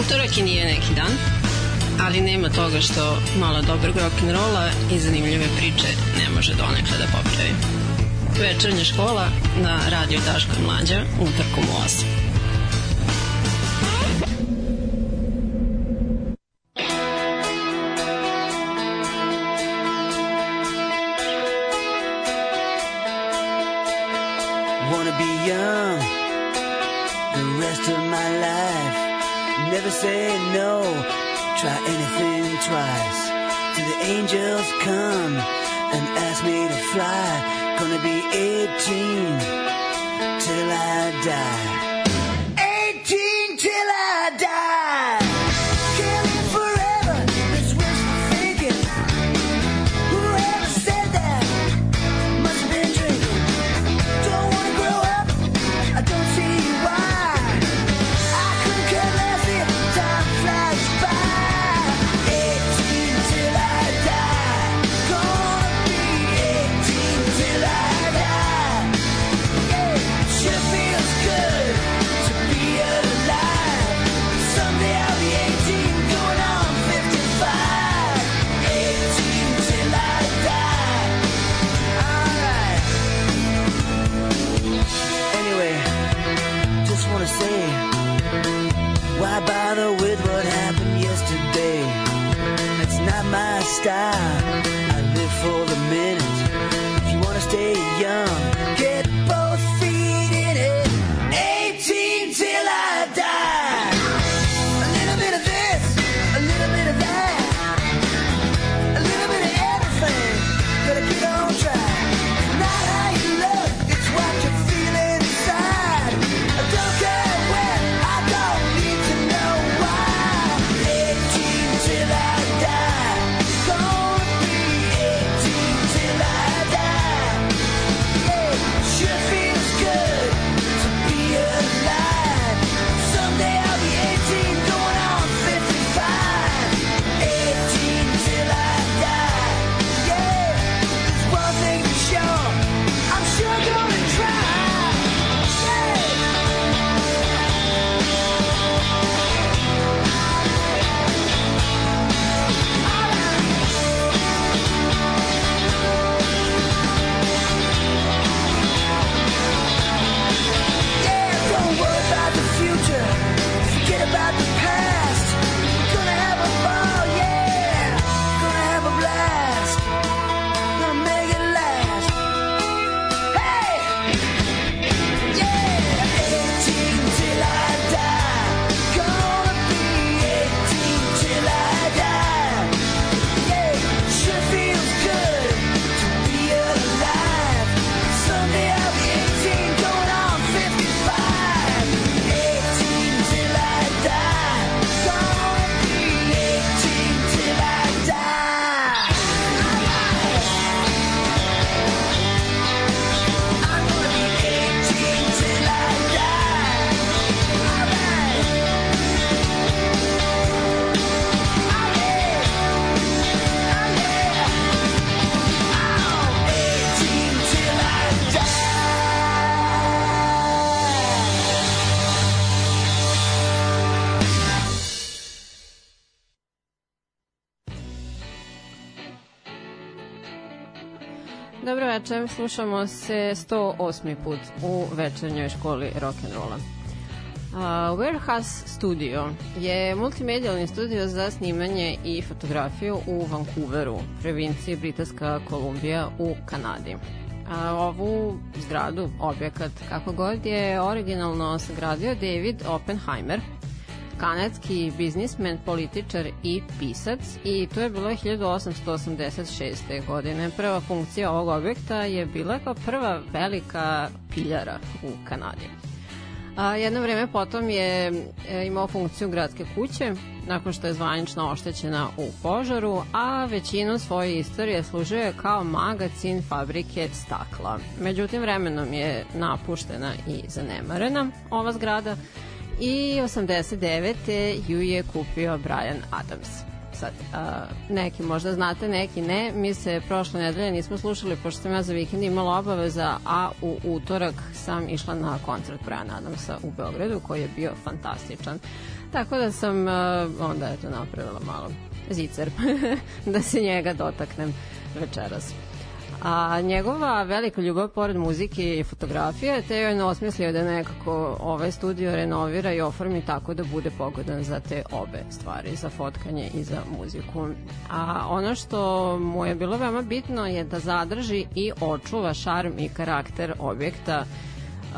Utorak i nije neki dan, ali nema toga što malo dobrog rock'n'rolla i zanimljive priče ne može donekle da popravi. Večernja škola na radio Daško i Mlađa utorkom u 8. veče, slušamo se 108. put u večernjoj školi rock'n'rolla. Uh, Warehouse Studio je multimedijalni studio za snimanje i fotografiju u Vancouveru, provinciji Britanska Kolumbija u Kanadi. A, ovu zgradu, objekat, kako god je originalno sagradio David Oppenheimer – kanadski biznismen, političar i pisac i to je bilo 1886. godine. Prva funkcija ovog objekta je bila kao prva velika piljara u Kanadi. A, jedno vreme potom je e, imao funkciju gradske kuće, nakon što je zvanično oštećena u požaru, a većinu svoje istorije služio je kao magacin fabrike stakla. Međutim, vremenom je napuštena i zanemarena ova zgrada, i 89. ju je kupio Brian Adams. sad, a, neki možda znate, neki ne. Mi se prošle nedelje nismo slušali, pošto sam ja za vikend imala obaveza, a u utorak sam išla na koncert Brian Adamsa u Beogradu, koji je bio fantastičan. Tako da sam a, onda eto napravila malo zicer da se njega dotaknem večeras. A njegova velika ljubav pored muzike i fotografije, te je osmislio da nekako ovaj studio renovira i oformi tako da bude pogodan za te obe stvari, za fotkanje i za muziku. A ono što mu je bilo veoma bitno je da zadrži i očuva šarm i karakter objekta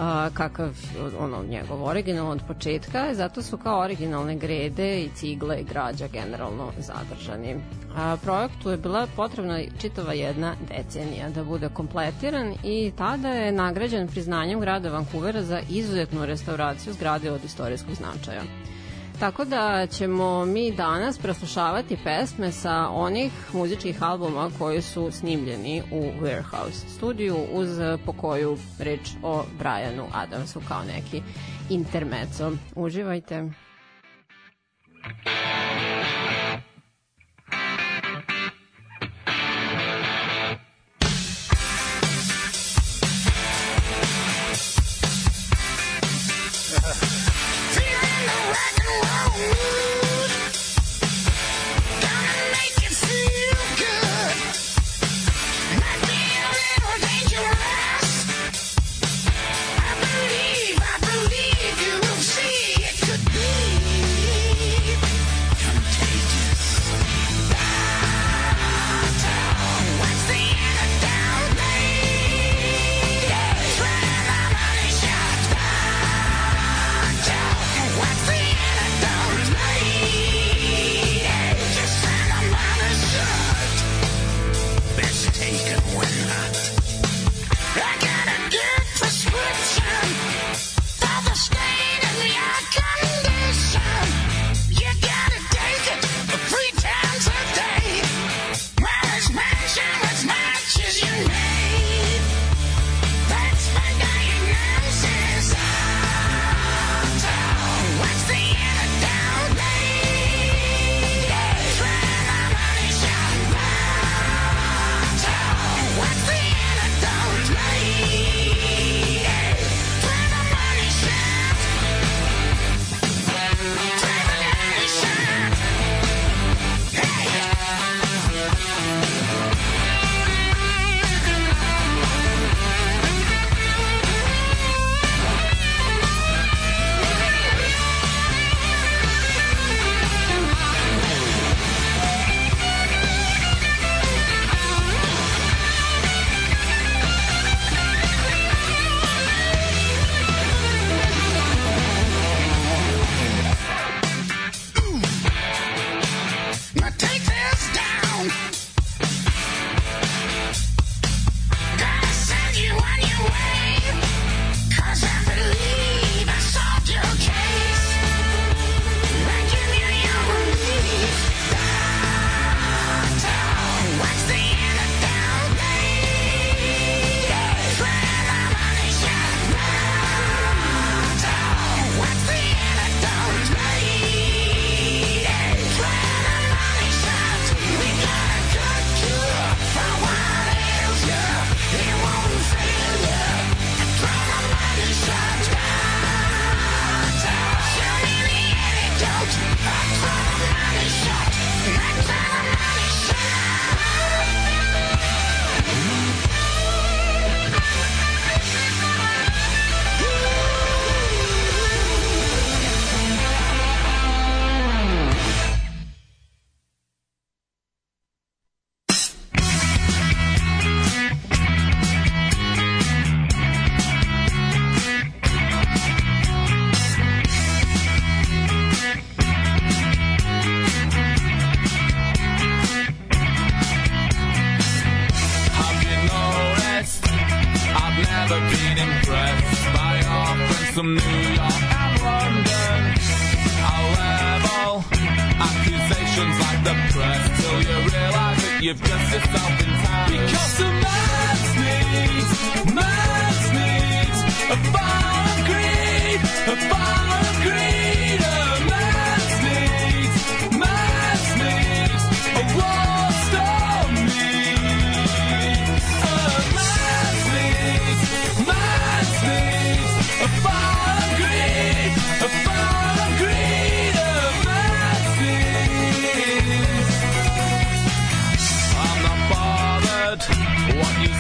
a, kakav ono njegov original od početka, zato su kao originalne grede i cigle i građa generalno zadržani. A, projektu je bila potrebna čitava jedna decenija da bude kompletiran i tada je nagrađen priznanjem grada Vancouvera za izuzetnu restauraciju zgrade od istorijskog značaja. Tako da ćemo mi danas preslušavati pesme sa onih muzičkih albuma koji su snimljeni u Warehouse studiju uz pokoju reč o Brianu Adamsu kao neki intermeco. Uživajte. A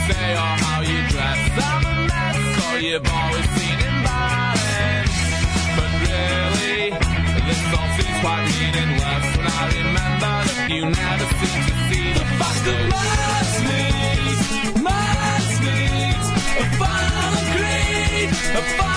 say or how you dress. I'm a mess, so you've always seen in imbalance. But really, this all seems quite meaningless when I remember that you never seem to see the fact that my sleeves, my sleeves, a final creed, a final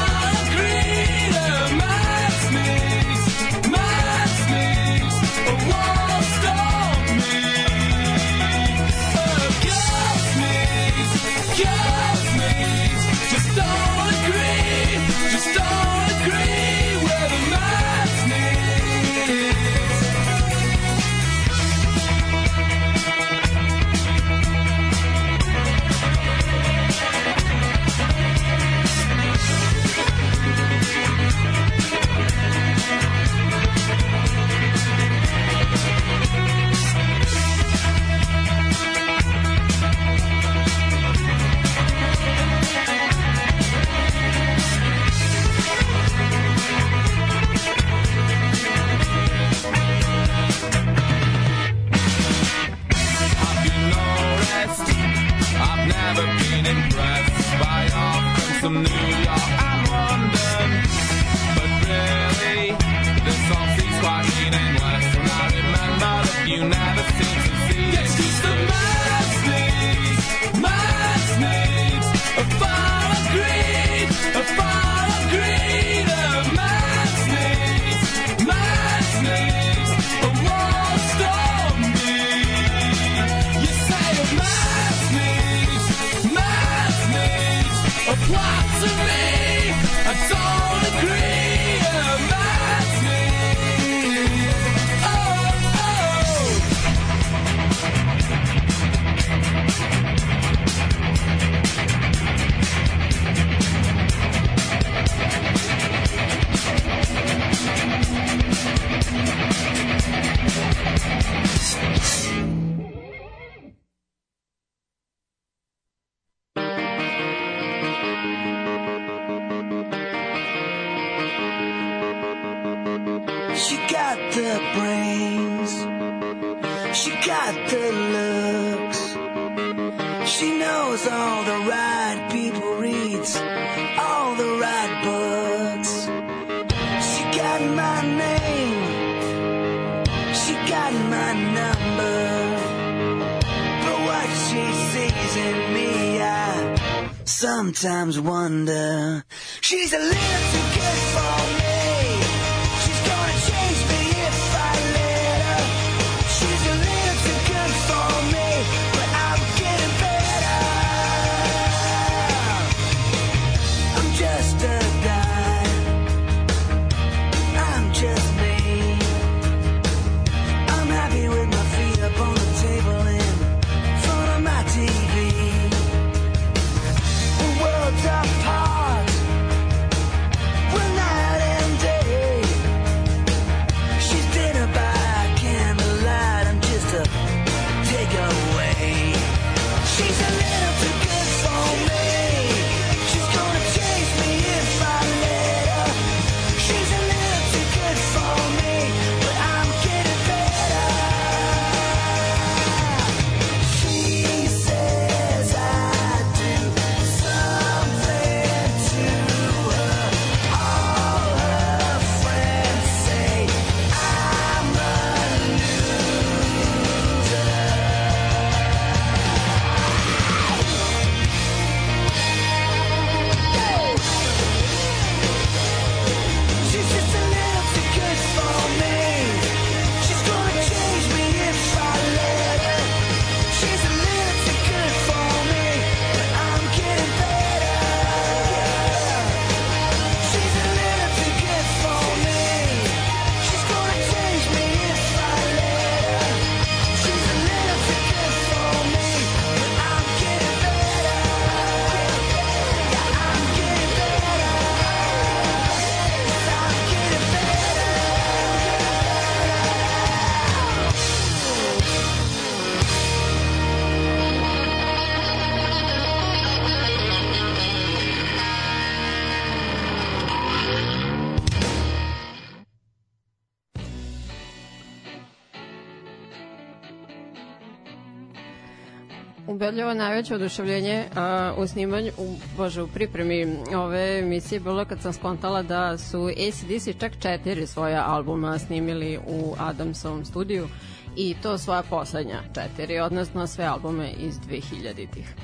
ubedljivo najveće oduševljenje uh, u snimanju, u, bože, u pripremi ove emisije bilo kad sam skontala da su ACDC čak četiri svoja albuma snimili u Adamsovom studiju i to svoja poslednja četiri, odnosno sve albume iz 2000-ih.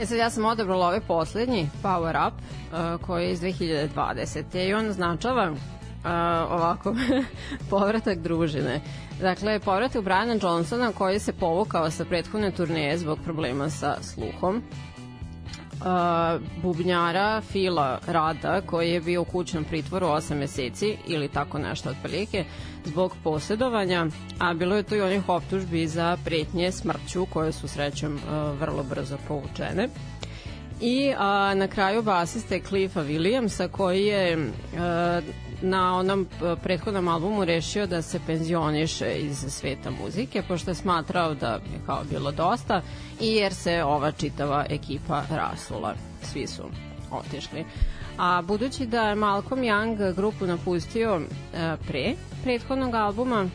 E sad ja sam odabrala ovaj poslednji, Power Up, koji je iz 2020. I on označava uh, ovako povratak družine. Dakle, povratak Briana Johnsona koji se povukao sa prethodne turneje zbog problema sa sluhom. Uh, bubnjara Fila Rada koji je bio u kućnom pritvoru 8 meseci ili tako nešto otprilike zbog posjedovanja, a bilo je tu i onih optužbi za pretnje smrću koje su srećom uh, vrlo brzo povučene. I a, na kraju basiste Cliffa Williamsa koji je a, na onom prethodnom albumu rešio da se penzioniše iz sveta muzike pošto je smatrao da je kao bilo dosta i jer se ova čitava ekipa rasula. Svi su otišli. A budući da je Malcolm Young grupu napustio a, pre prethodnog albuma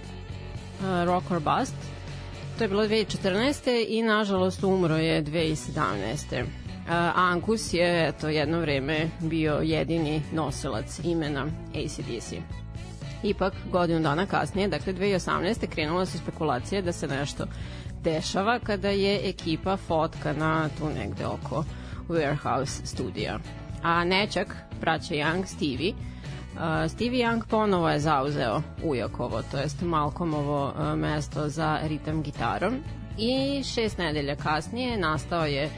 a, Rock or Bust, to je bilo 2014. i nažalost umro je 2017. Angus je eto, jedno vreme bio jedini nosilac imena ACDC. Ipak, godinu dana kasnije, dakle 2018. krenula su spekulacije da se nešto dešava kada je ekipa fotkana tu negde oko Warehouse studija. A nečak, braća Young, Stevie, Uh, Stevie Young ponovo je zauzeo Ujakovo, to jest Malcolmovo uh, mesto za ritam gitarom i šest nedelja kasnije nastao je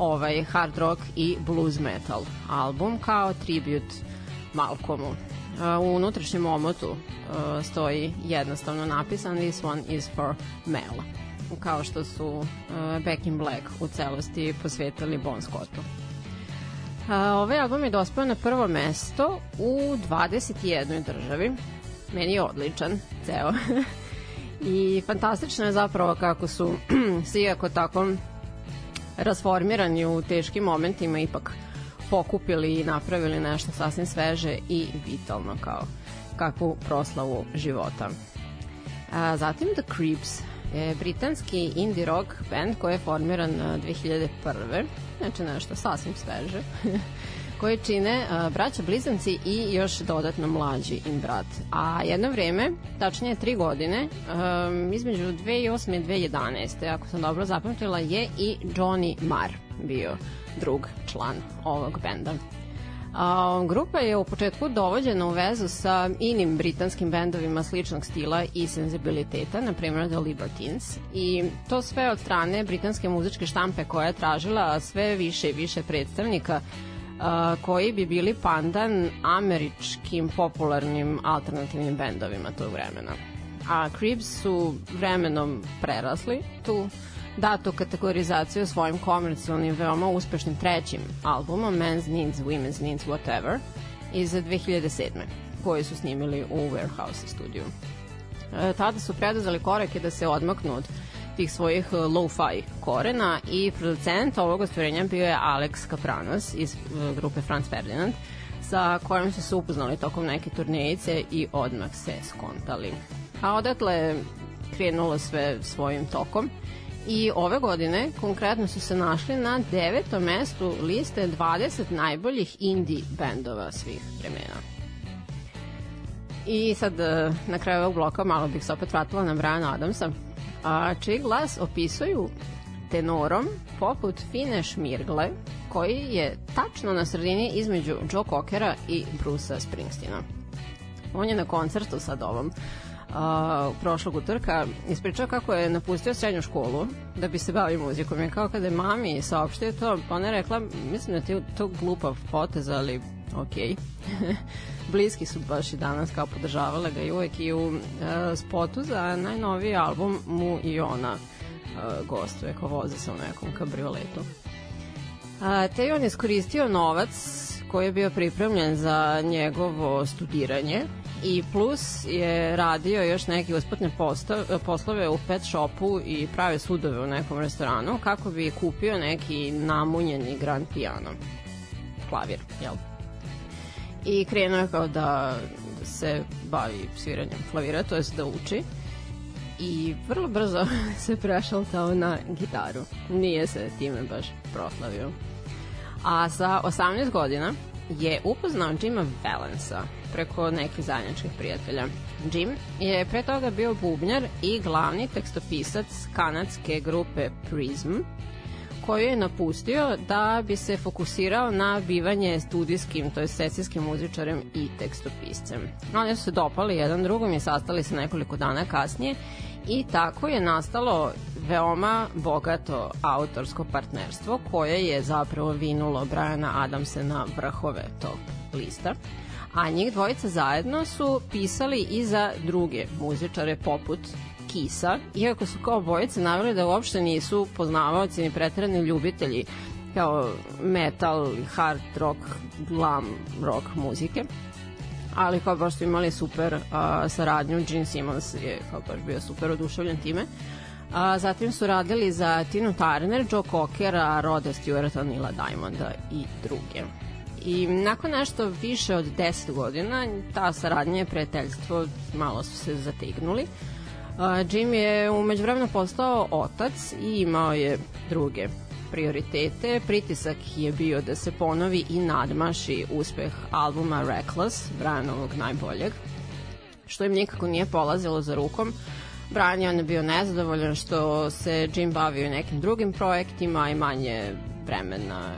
ovaj hard rock i blues metal album kao tribut Malcolmu. U unutrašnjem omotu stoji jednostavno napisan This one is for Mel kao što su Back in Black u celosti posvetili Bon Scottu. Ovaj album je dospeo na prvo mesto u 21. državi. Meni je odličan, ceo. I fantastično je zapravo kako su svi ako tako rasformirani u teškim momentima ipak pokupili i napravili nešto sasvim sveže i vitalno kao kakvu proslavu života. A, zatim The Creeps je britanski indie rock band koji je formiran 2001. Znači nešto sasvim sveže. koje čine uh, braća blizanci i još dodatno mlađi im brat. A jedno vreme, tačnije tri godine, um, između 2008. i 2011. ako sam dobro zapamtila, je i Johnny Marr bio drug član ovog benda. A, grupa je u početku dovođena u vezu sa inim britanskim bendovima sličnog stila i senzibiliteta, na primjer The Libertines, i to sve od strane britanske muzičke štampe koja je tražila sve više i više predstavnika koji bi bili pandan američkim popularnim alternativnim bendovima tog vremena. A Creeps su vremenom prerasli tu datu kategorizaciju svojim komercijalnim veoma uspešnim trećim albumom Men's Needs, Women's Needs, Whatever iz 2007. koji su snimili u Warehouse studiju. E, tada su preduzeli korake da se odmaknu od tih svojih uh, lo-fi korena i producent ovog ostvarenja bio je Alex Kapranos iz uh, grupe Franz Ferdinand sa kojim su se upoznali tokom neke turnejice i odmah se skontali. A odatle krenulo sve svojim tokom i ove godine konkretno su se našli na devetom mestu liste 20 najboljih indie bendova svih vremena. I sad uh, na kraju ovog bloka malo bih se opet vratila na Brian Adamsa a, čiji glas opisuju tenorom poput Fine Šmirgle, koji je tačno na sredini između Joe Cockera i Brusa Springsteena. On je na koncertu sad ovom uh, prošlog utorka ispričao kako je napustio srednju školu da bi se bavio muzikom. Je kao kada je mami saopštio to, ona je rekla, mislim da ti to glupav potez, ali ok. Bliski su baš i danas kao podržavale ga i uvek i u uh, spotu za najnoviji album mu i ona uh, gostuje ko voze se u nekom kabrioletu. Uh, te on je skoristio novac koji je bio pripremljen za njegovo studiranje i plus je radio još neke usputne poslove u pet shopu i prave sudove u nekom restoranu kako bi kupio neki namunjeni grand piano klavir, jel? I krenuo je kao da, se bavi sviranjem klavira, to jest da uči. i vrlo brzo se prešaltao na gitaru. Nije se time baš proslavio. A sa 18 godina je upoznao Jima Valensa preko nekih zajedničkih prijatelja. Jim je pre toga bio bubnjar i glavni tekstopisac kanadske grupe Prism, koju je napustio da bi se fokusirao na bivanje studijskim, to je sesijskim muzičarem i tekstopiscem. Oni su se dopali jedan drugom i sastali se nekoliko dana kasnije i tako je nastalo veoma bogato autorsko partnerstvo koje je zapravo vinulo Briana Adamse na vrhove tog lista a njih dvojica zajedno su pisali i za druge muzičare poput Kisa, iako su kao bojice naveli da uopšte nisu poznavaoci ni pretrani ljubitelji kao metal, hard rock, glam rock muzike ali kao baš su imali super a, saradnju, Gene Simmons je kao baš bio super oduševljen time. A, zatim su radili za Tinu Turner, Joe Cockera, Rode Stewarta, Nila Diamonda i druge. I nakon nešto više od 10 godina ta saradnja i prijateljstvo malo su se zategnuli. Uh, Jim je umeđu vremena postao otac i imao je druge prioritete. Pritisak je bio da se ponovi i nadmaši uspeh albuma Reckless, Brianovog najboljeg, što im nikako nije polazilo za rukom. Brian je on bio nezadovoljan što se Jim bavio nekim drugim projektima i manje vremena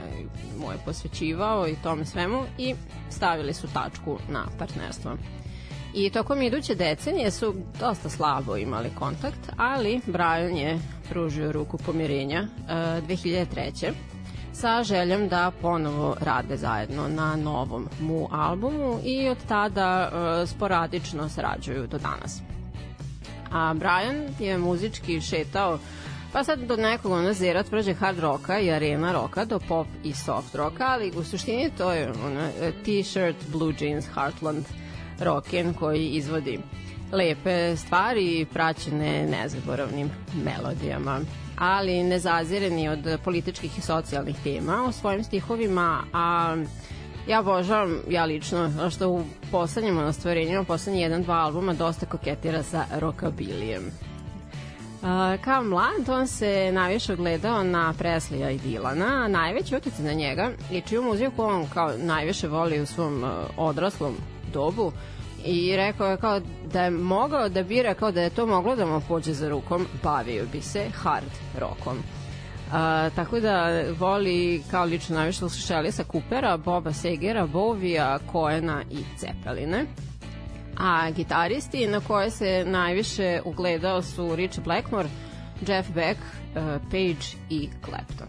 mu je posvećivao i tome svemu i stavili su tačku na partnerstvo. I tokom iduće decenije su dosta slabo imali kontakt, ali Brian je pružio ruku pomirenja uh, 2003 sa željom da ponovo rade zajedno na novom mu albumu i od tada uh, sporadično sarađuju do danas. A Brian je muzički šetao Pa sad do nekog ono zerat prođe hard roka i arena roka do pop i soft roka, ali u suštini to je ono, t-shirt, blue jeans, heartland rocken koji izvodi lepe stvari praćene nezaboravnim melodijama ali ne od političkih i socijalnih tema u svojim stihovima, a ja obožavam, ja lično, što u poslednjim ostvarenjima, poslednji jedan, dva albuma dosta koketira sa rockabilijem. Uh, kao mlad on se najviše gledao na Preslija i Dilana, najveći utjecaj na njega i čiju muziku on kao najviše voli u svom uh, odraslom dobu i rekao je kao da je mogao da bira kao da je to moglo da mu pođe za rukom, bavio bi se hard rockom. Uh, tako da voli kao lično najviše sluša Elisa Coopera, Boba Segera, Bovija, Koena i Cepeline a gitaristi na koje se najviše ugledao su Rich Blackmore, Jeff Beck, uh, Page i Clapton.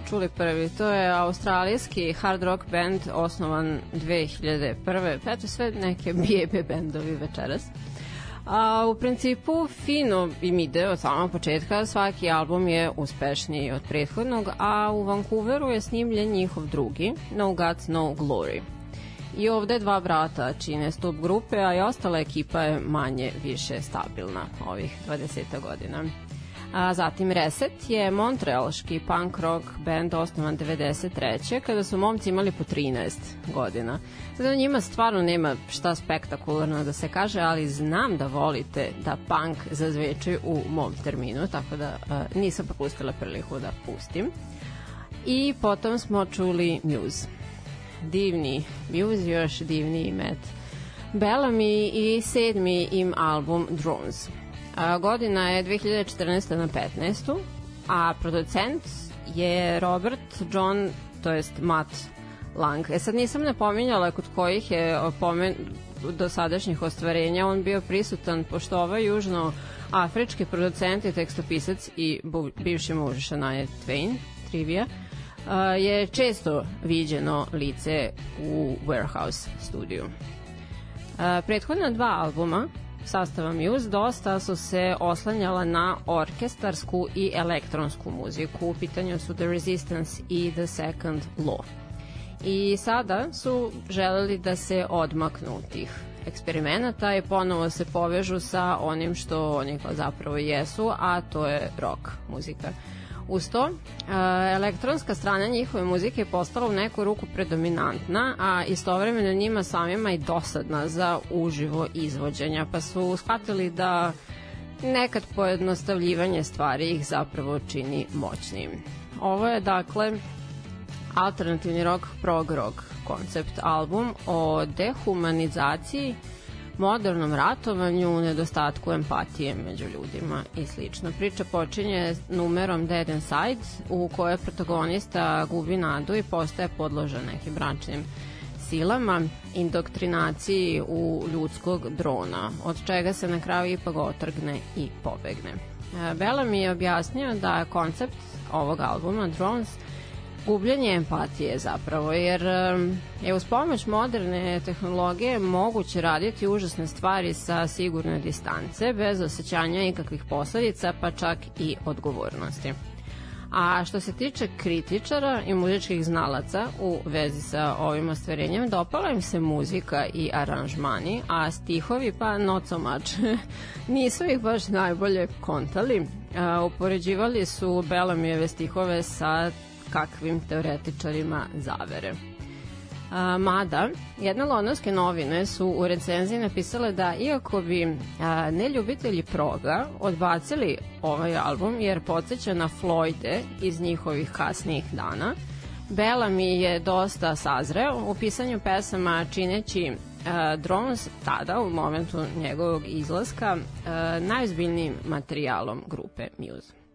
Čuli prvi, to je australijski hard rock band osnovan 2001. Pa eto sve neke bijebe bendovi večeras. A, u principu fino im ide od samog početka, svaki album je uspešniji od prethodnog, a u Vancouveru je snimljen njihov drugi, No Guts, No Glory. I ovde dva brata čine stup grupe, a i ostala ekipa je manje više stabilna ovih 20 godina. A zatim Reset je montrealški punk rock band osnovan 93. kada su momci imali po 13 godina. Sada njima stvarno nema šta spektakularno da se kaže, ali znam da volite da punk zazveči u mom terminu, tako da a, nisam propustila priliku da pustim. I potom smo čuli Muse. Divni Muse, još divniji Matt Bellamy i sedmi im album Drones. A, godina je 2014. na 15. A producent je Robert John, to jest Matt Lang. E sad nisam napominjala kod kojih je pomen, do sadašnjih ostvarenja on bio prisutan, pošto ovaj južno afrički producent i tekstopisac i bu, bivši muž Shania Twain, trivia, je često viđeno lice u Warehouse studiju. Prethodna dva albuma sastava Muse dosta su se oslanjala na orkestarsku i elektronsku muziku. U pitanju su The Resistance i The Second Law. I sada su želeli da se odmaknu tih eksperimenata i ponovo se povežu sa onim što oni zapravo jesu, a to je rock muzika. Uz to, e, elektronska strana njihove muzike je postala u neku ruku predominantna, a istovremeno njima samima i dosadna za uživo izvođenja, pa su shvatili da nekad pojednostavljivanje stvari ih zapravo čini moćnim. Ovo je dakle alternativni rock, prog rock koncept album o dehumanizaciji modernom ratovanju, nedostatku empatije među ljudima i slično. Priča počinje numerom Dead Inside u kojoj protagonista gubi nadu i postaje podložen nekim bračnim silama, indoktrinaciji u ljudskog drona, od čega se na kraju ipak otrgne i pobegne. E, Bela mi je objasnio da je koncept ovog albuma Drones gubljenje empatije zapravo, jer je uz pomoć moderne tehnologije moguće raditi užasne stvari sa sigurne distance, bez osjećanja ikakvih posledica, pa čak i odgovornosti. A što se tiče kritičara i muzičkih znalaca u vezi sa ovim ostvarenjem, dopala im se muzika i aranžmani, a stihovi pa not so much. Nisu ih baš najbolje kontali. Upoređivali su Belamijeve stihove sa kakvim teoretičarima zavere. A, mada, jedne londonske novine su u recenziji napisale da iako bi a, neljubitelji proga odbacili ovaj album jer podsjeća na Floyde iz njihovih kasnijih dana, Bellamy je dosta sazreo u pisanju pesama čineći uh, Drones tada u momentu njegovog izlaska uh, materijalom grupe Muse.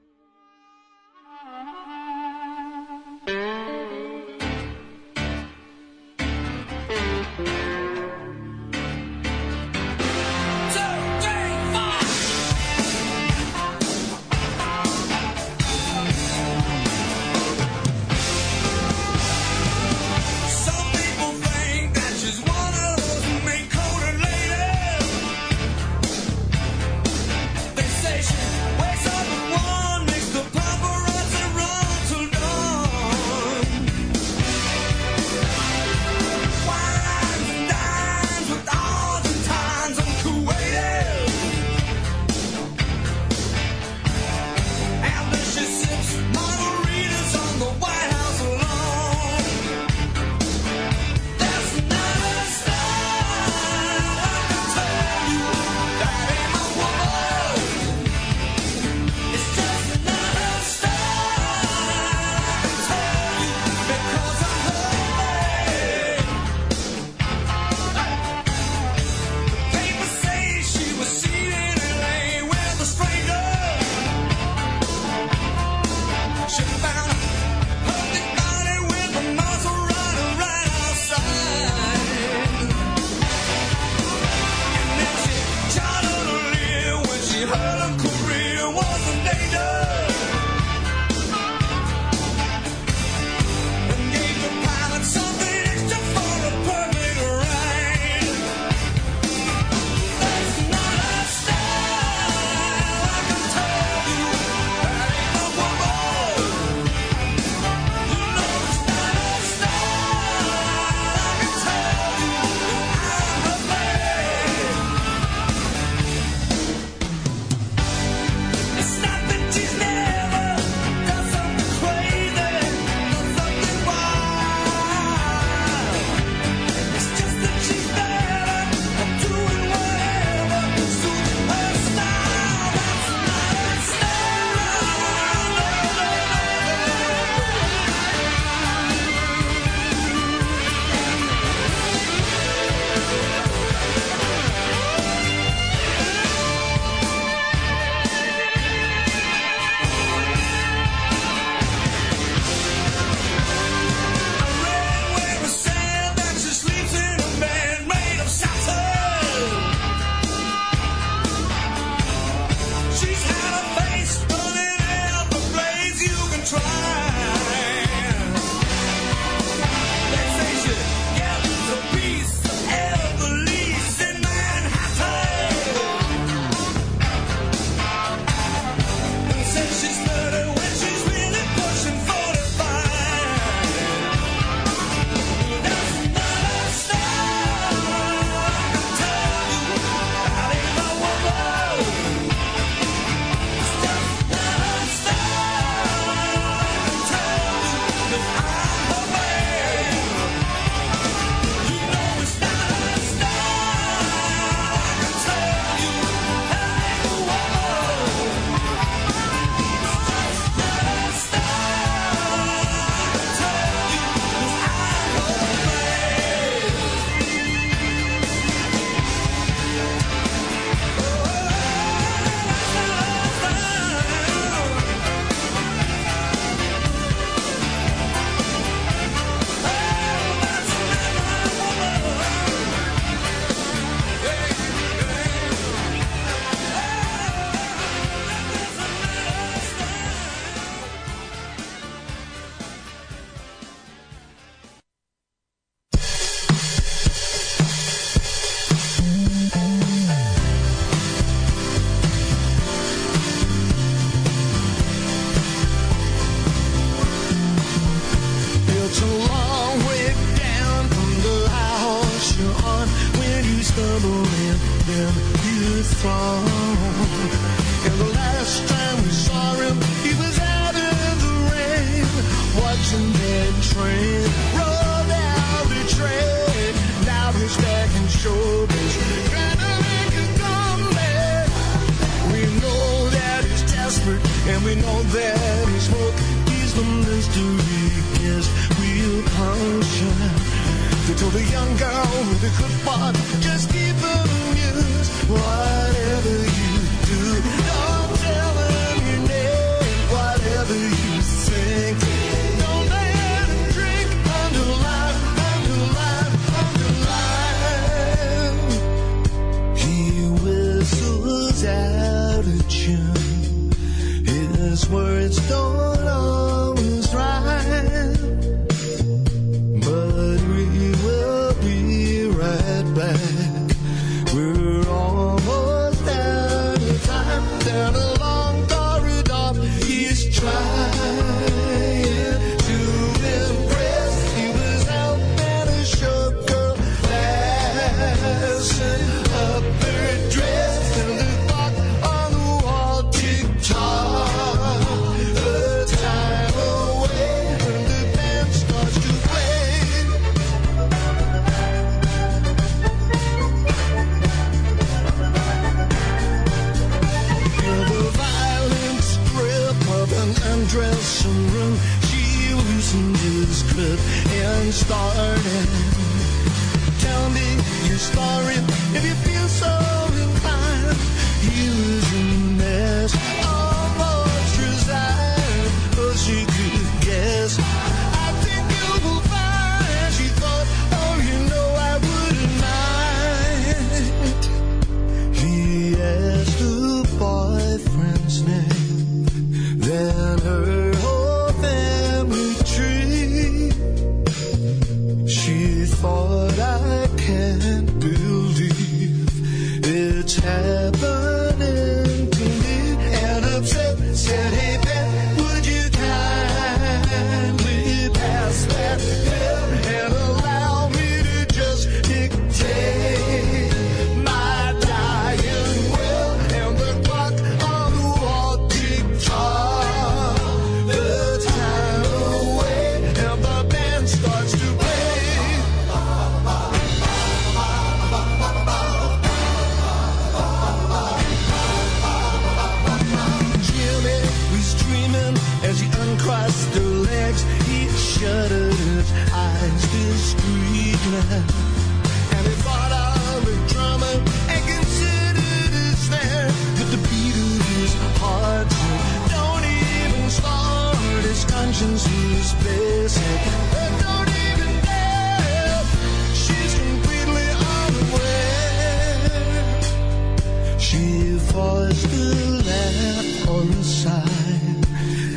was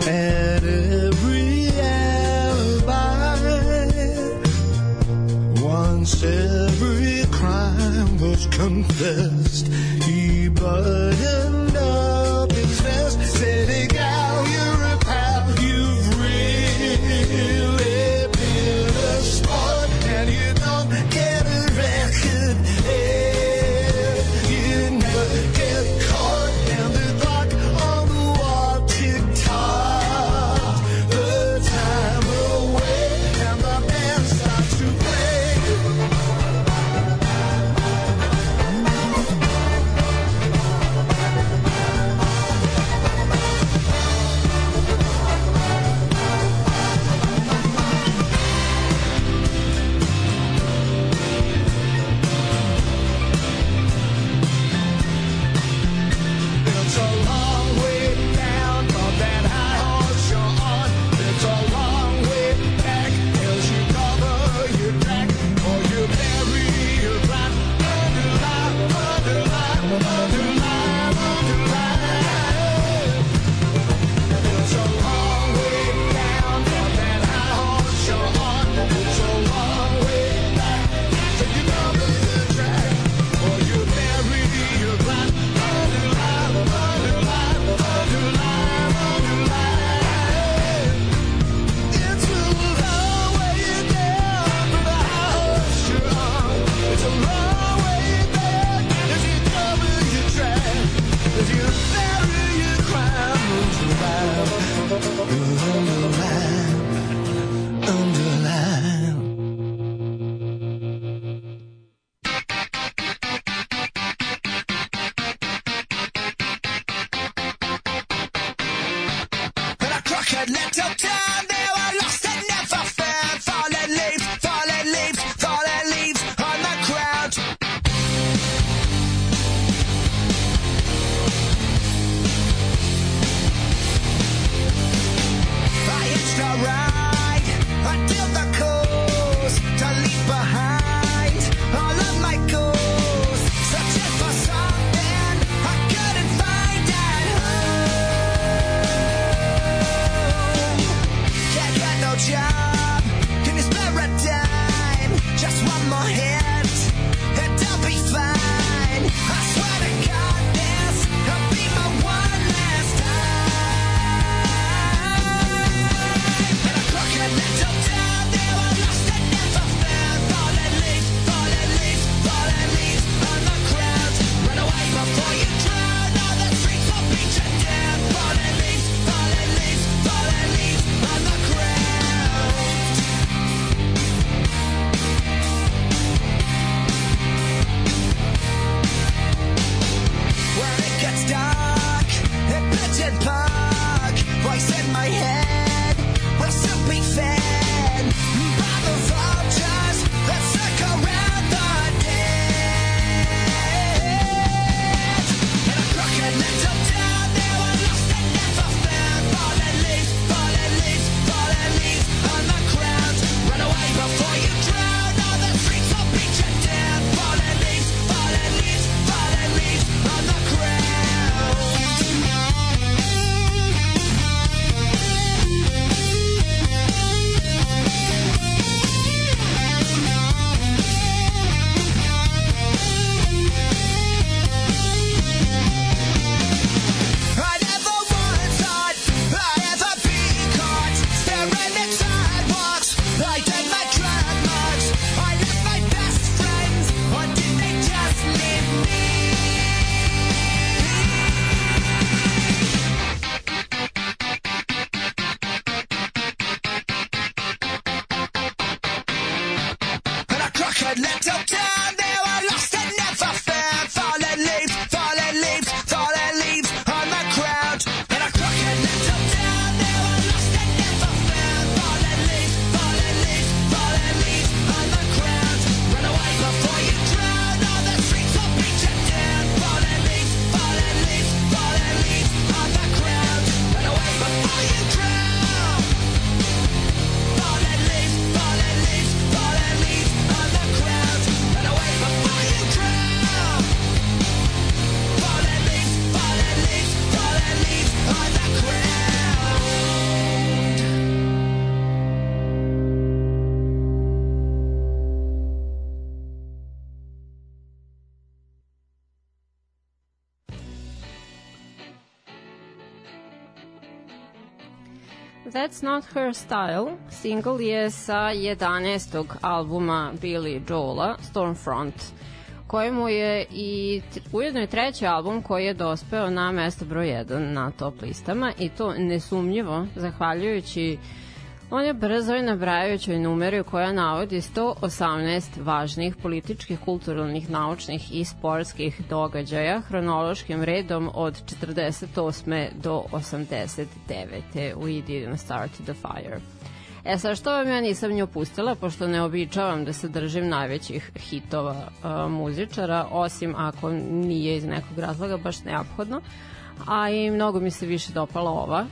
every alibi. Once every crime was confessed. Crooked little town. They were lost That's Not Her Style single je sa 11. albuma Billy Joela, Stormfront, kojemu je i ujedno je treći album koji je dospeo na mesto broj 1 na top listama i to nesumnjivo zahvaljujući On je brzo i nabrajajućoj numeri koja navodi 118 važnih političkih, kulturalnih, naučnih i sportskih događaja hronološkim redom od 48. do 89. We didn't start the fire. E sad, što vam ja nisam nju pustila, pošto ne običavam da se držim najvećih hitova uh, muzičara, osim ako nije iz nekog razloga baš neophodno, a i mnogo mi se više dopala ova,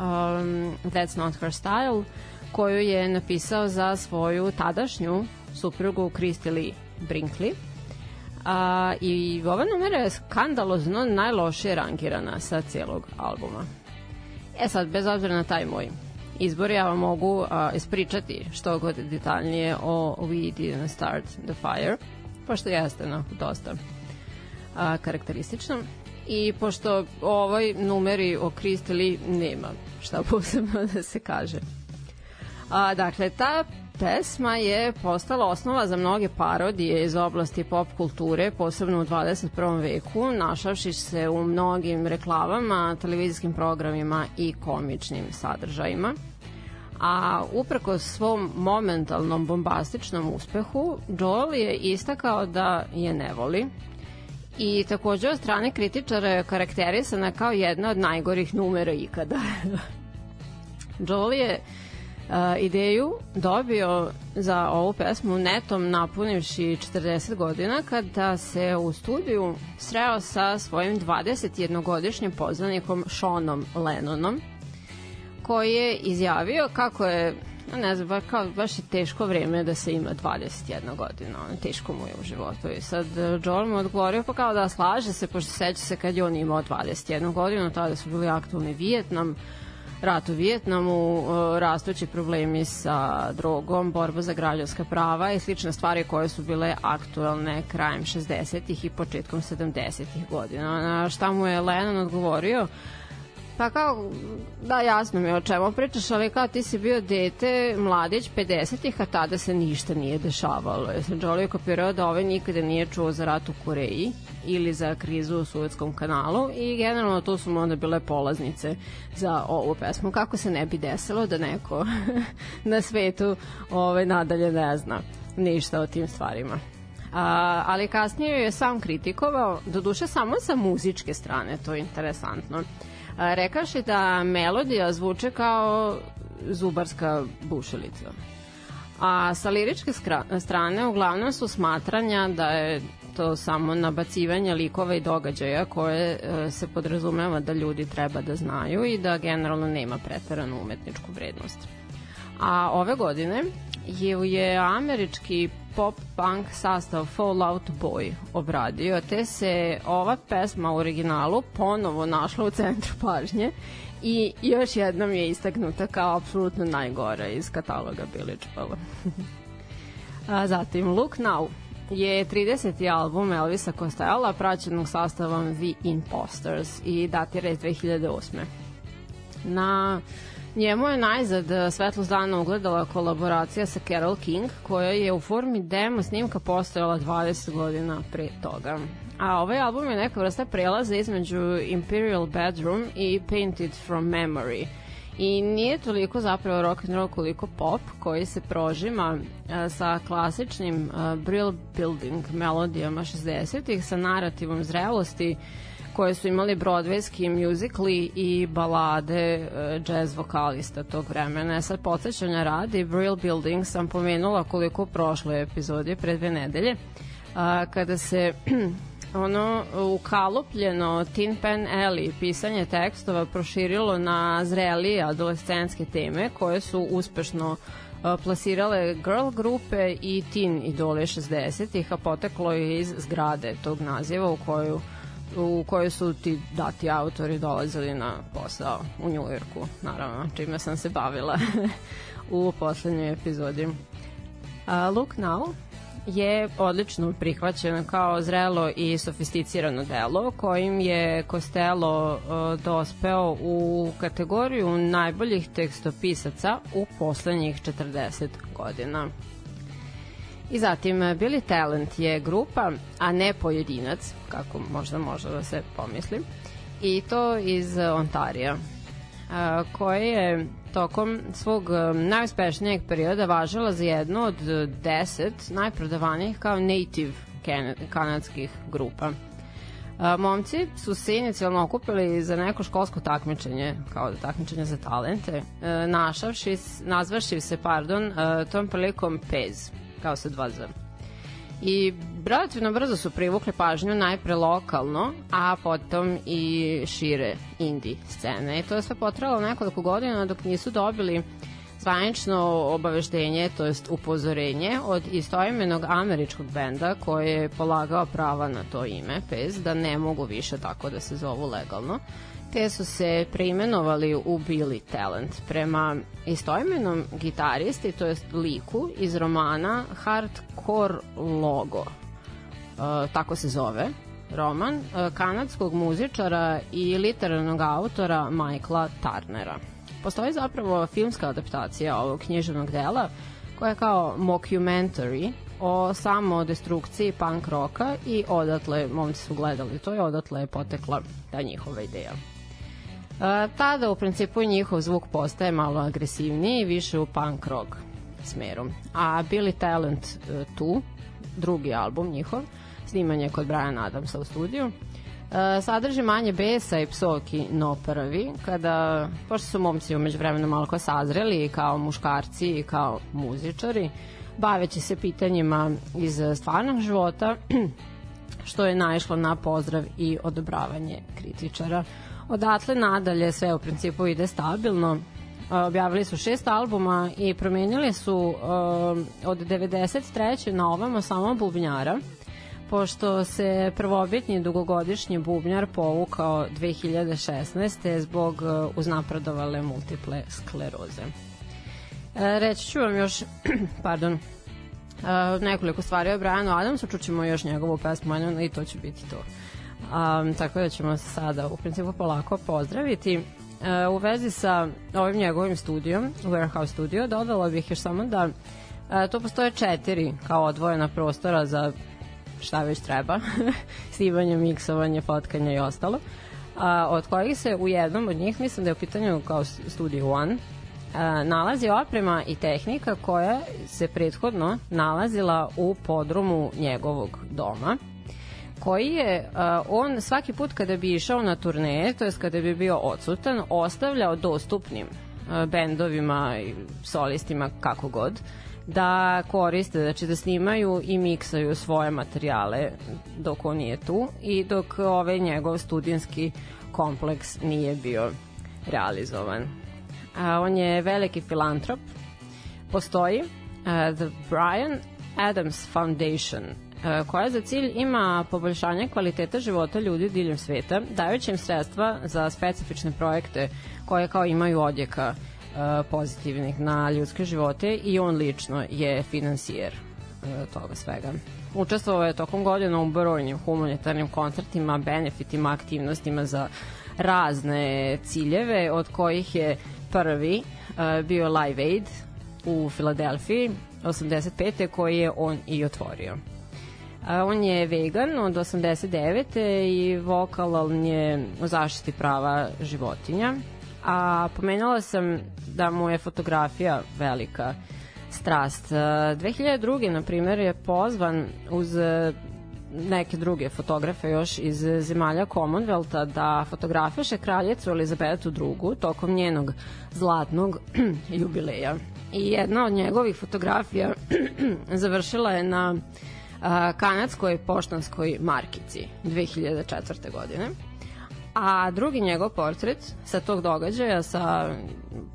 um, That's Not Her Style, koju je napisao za svoju tadašnju suprugu Christy Lee Brinkley. A, I ova numera je skandalozno najlošije rangirana sa cijelog albuma. E sad, bez obzira na taj moj izbor, ja vam mogu a, ispričati što god detaljnije o We Didn't Start the Fire, pošto jeste na dosta a, karakteristično. I pošto ovoj numeri o Kristeli nema šta posebno da se kaže. A, dakle, ta pesma je postala osnova za mnoge parodije iz oblasti pop kulture, posebno u 21. veku, našavši se u mnogim reklamama, televizijskim programima i komičnim sadržajima. A upreko svom momentalnom bombastičnom uspehu, Joel je istakao da je ne voli, i takođe od strane kritičara je karakterisana kao jedna od najgorih numera ikada. Joel je uh, ideju dobio za ovu pesmu netom napunivši 40 godina kada se u studiju sreo sa svojim 21-godišnjim poznanikom Seanom Lennonom koji je izjavio kako je ne znam, baš, kao, baš je teško vreme da se ima 21 godina, ono, teško mu je u životu. I sad uh, Joel mu odgovorio pa kao da slaže se, pošto seća se kad je on imao 21 godinu, tada su bili aktualni Vijetnam, rat u Vijetnamu, uh, rastući problemi sa drogom, borba za građanska prava i slične stvari koje su bile aktuelne krajem 60-ih i početkom 70-ih godina. Na šta mu je Lennon odgovorio? Pa kao, da jasno mi je o čemu pričaš, ali kao ti si bio dete, mladić 50-ih, a tada se ništa nije dešavalo. Jolie je kopirao da ovaj nikada nije čuo za rat u Koreji ili za krizu u Suetskom kanalu i generalno to su mu onda bile polaznice za ovu pesmu. Kako se ne bi desilo da neko na svetu ovaj, nadalje ne zna ništa o tim stvarima. A, ali kasnije je sam kritikovao, doduše samo sa muzičke strane, to je interesantno. A, rekaši da melodija zvuče kao zubarska bušilica. A sa liričke strane uglavnom su smatranja da je to samo nabacivanje likova i događaja koje e, se podrazumeva da ljudi treba da znaju i da generalno nema preteranu umetničku vrednost. A ove godine je, je američki pop-punk sastav Fallout Boy obradio, te se ova pesma u originalu ponovo našla u centru pažnje i još jednom je istaknuta kao apsolutno najgora iz kataloga Village Bella. A zatim Look Now je 30. album Elvisa Costello praćenog sastavom The Imposters i datira iz 2008. Na Njemu je najzad e, Svetlost dana ugledala kolaboracija sa Carol King, koja je u formi demo snimka postojala 20 godina pre toga. A ovaj album je neka vrsta prelaza između Imperial Bedroom i Painted from Memory. I nije toliko zapravo rock and roll koliko pop koji se prožima a, sa klasičnim a, brill building melodijama 60-ih sa narativom zrelosti koje su imali broadwayski musicali i balade uh, jazz vokalista tog vremena. E, sad podsjećanja radi, Brill Building sam pomenula koliko u prošloj epizodi, pre dve nedelje, uh, kada se ono ukalupljeno Tin Pan Alley pisanje tekstova proširilo na zrelije adolescentske teme koje su uspešno plasirale girl grupe i teen idole 60-ih, a poteklo je iz zgrade tog naziva u koju u kojoj su ti dati autori dolazili na posao u Njujorku, naravno, čime sam se bavila u poslednjoj epizodi. Uh, Look Now je odlično prihvaćeno kao zrelo i sofisticirano delo kojim je Costello uh, dospeo u kategoriju najboljih tekstopisaca u poslednjih 40 godina. I zatim Billy Talent je grupa, a ne pojedinac, kako možda može da se pomisli, i to iz Ontarija, koje je tokom svog najuspešnijeg perioda važila za jednu od deset najprodavanijih kao native kanadskih grupa. Momci su se inicijalno okupili za neko školsko takmičenje, kao takmičenje za talente, našavši, nazvaši se, pardon, tom prilikom PEZ, kao sa dva Z. I relativno brzo su privukli pažnju najpre lokalno, a potom i šire indie scene. I to je sve potralo nekoliko godina dok nisu dobili zvanično obaveštenje, to jest upozorenje od istoimenog američkog benda koji je polagao prava na to ime, PES, da ne mogu više tako da se zovu legalno te su se preimenovali u Billy Talent prema istoimenom gitaristi, to jest liku iz romana Hardcore Logo. E, tako se zove roman e, kanadskog muzičara i literarnog autora Michaela Tarnera. Postoji zapravo filmska adaptacija ovog književnog dela koja je kao mockumentary o samo destrukciji punk roka i odatle, momci su gledali to i odatle je potekla ta njihova ideja tada u principu njihov zvuk postaje malo agresivniji, više u punk rock smeru. A Billy Talent uh, tu, drugi album njihov, snimanje kod Brian Adamsa u studiju, E, sadrži manje besa i psovki no prvi, kada, pošto su momci umeđu vremenu malo ko sazreli kao muškarci i kao muzičari, baveći se pitanjima iz stvarnog života, što je naišlo na pozdrav i odobravanje kritičara. Odatle nadalje sve u principu ide stabilno, objavili su šest albuma i promenili su uh, od 93. na ovamo samo bubnjara pošto se prvobitni dugogodišnji bubnjar povukao 2016. zbog uh, uznapredovale multiple skleroze. E, reći ću vam još, pardon, nekoliko stvari o Brianu Adamsu, čućemo još njegovu pesmu i to će biti to. Um, tako da ćemo se sada u principu polako pozdraviti. U vezi sa ovim njegovim studijom, Warehouse Studio, dodala bih još samo da to postoje četiri kao odvojena prostora za šta već treba, snimanje, miksovanje, fotkanje i ostalo, a, od kojih se u jednom od njih, mislim da je u pitanju kao Studio One, a, nalazi oprema i tehnika koja se prethodno nalazila u podrumu njegovog doma koji je uh, on svaki put kada bi išao na turneje, to jest kada bi bio odsutan, ostavljao dostupnim uh, bendovima i solistima kako god da koriste, znači da snimaju i miksaju svoje materijale dok on nije tu i dok ovaj njegov studijski kompleks nije bio realizovan. A, on je veliki filantrop. Postoji uh, The Brian Adams Foundation koja za cilj ima poboljšanje kvaliteta života ljudi diljem sveta, dajući im sredstva za specifične projekte koje kao imaju odjeka e, pozitivnih na ljudske živote i on lično je finansijer e, toga svega. Učestvovao je tokom godina u brojnim humanitarnim koncertima, benefitima, aktivnostima za razne ciljeve, od kojih je prvi bio Live Aid u Filadelfiji 85. koji je on i otvorio. On je vegan od 89. i vokalan je u zaštiti prava životinja. A pomenula sam da mu je fotografija velika strast. 2002. na primjer je pozvan uz neke druge fotografe još iz zemalja Commonwealtha da fotografiše kraljicu Elizabetu II tokom njenog zlatnog jubileja. I jedna od njegovih fotografija završila je na kanadskoj poštanskoj markici 2004. godine. A drugi njegov portret sa tog događaja sa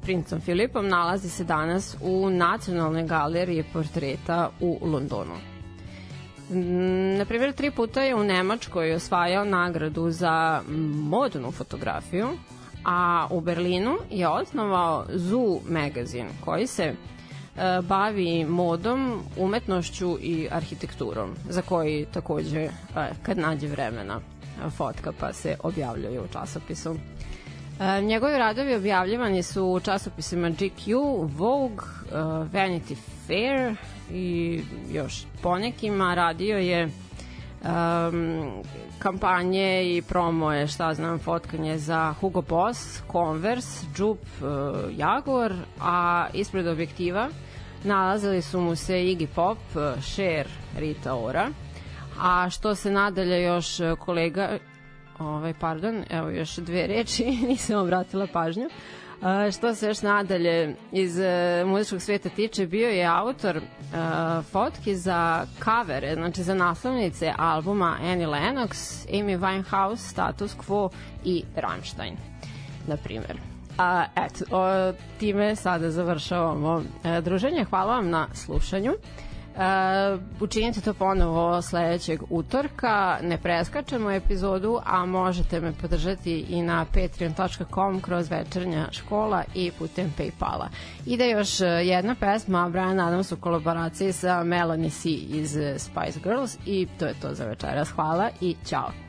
princom Filipom nalazi se danas u Nacionalnoj galeriji portreta u Londonu. Na primjer, tri puta je u Nemačkoj osvajao nagradu za modnu fotografiju, a u Berlinu je osnovao Zoo magazin koji se bavi modom, umetnošću i arhitekturom, za koji takođe, e, kad nađe vremena, fotka pa se objavljaju u časopisu. E, njegovi radovi objavljivani su u časopisima GQ, Vogue, Vanity Fair i još ponekima. Radio je um, kampanje i promoje, šta znam, fotkanje za Hugo Boss, Converse, Jupe, uh, Jaguar, a ispred objektiva nalazili su mu se Iggy Pop, Cher, Rita Ora, a što se nadalje još kolega, ovaj, pardon, evo još dve reči, nisam obratila pažnju, Uh, što se još nadalje iz uh, muzičkog sveta tiče, bio je autor uh, fotki za kavere, znači za naslovnice albuma Annie Lennox, Amy Winehouse, Status Quo i Rammstein, na primjer. A, eto, o, time sada završavamo e, druženje. Hvala vam na slušanju. E, učinite to ponovo sledećeg utorka. Ne preskačemo epizodu, a možete me podržati i na patreon.com kroz večernja škola i putem Paypala. Ide još jedna pesma Brian Adams u kolaboraciji sa Melanie C iz Spice Girls i to je to za večeras. Hvala i ćao.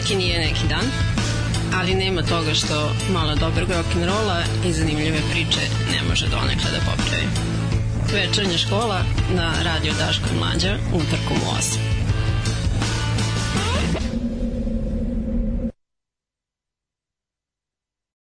Utorak i nije neki dan, ali nema toga što malo dobrog rock'n'rolla i zanimljive priče ne može donekle da popravi. Večernja škola na radio Daško Mlađa utorkom u 8.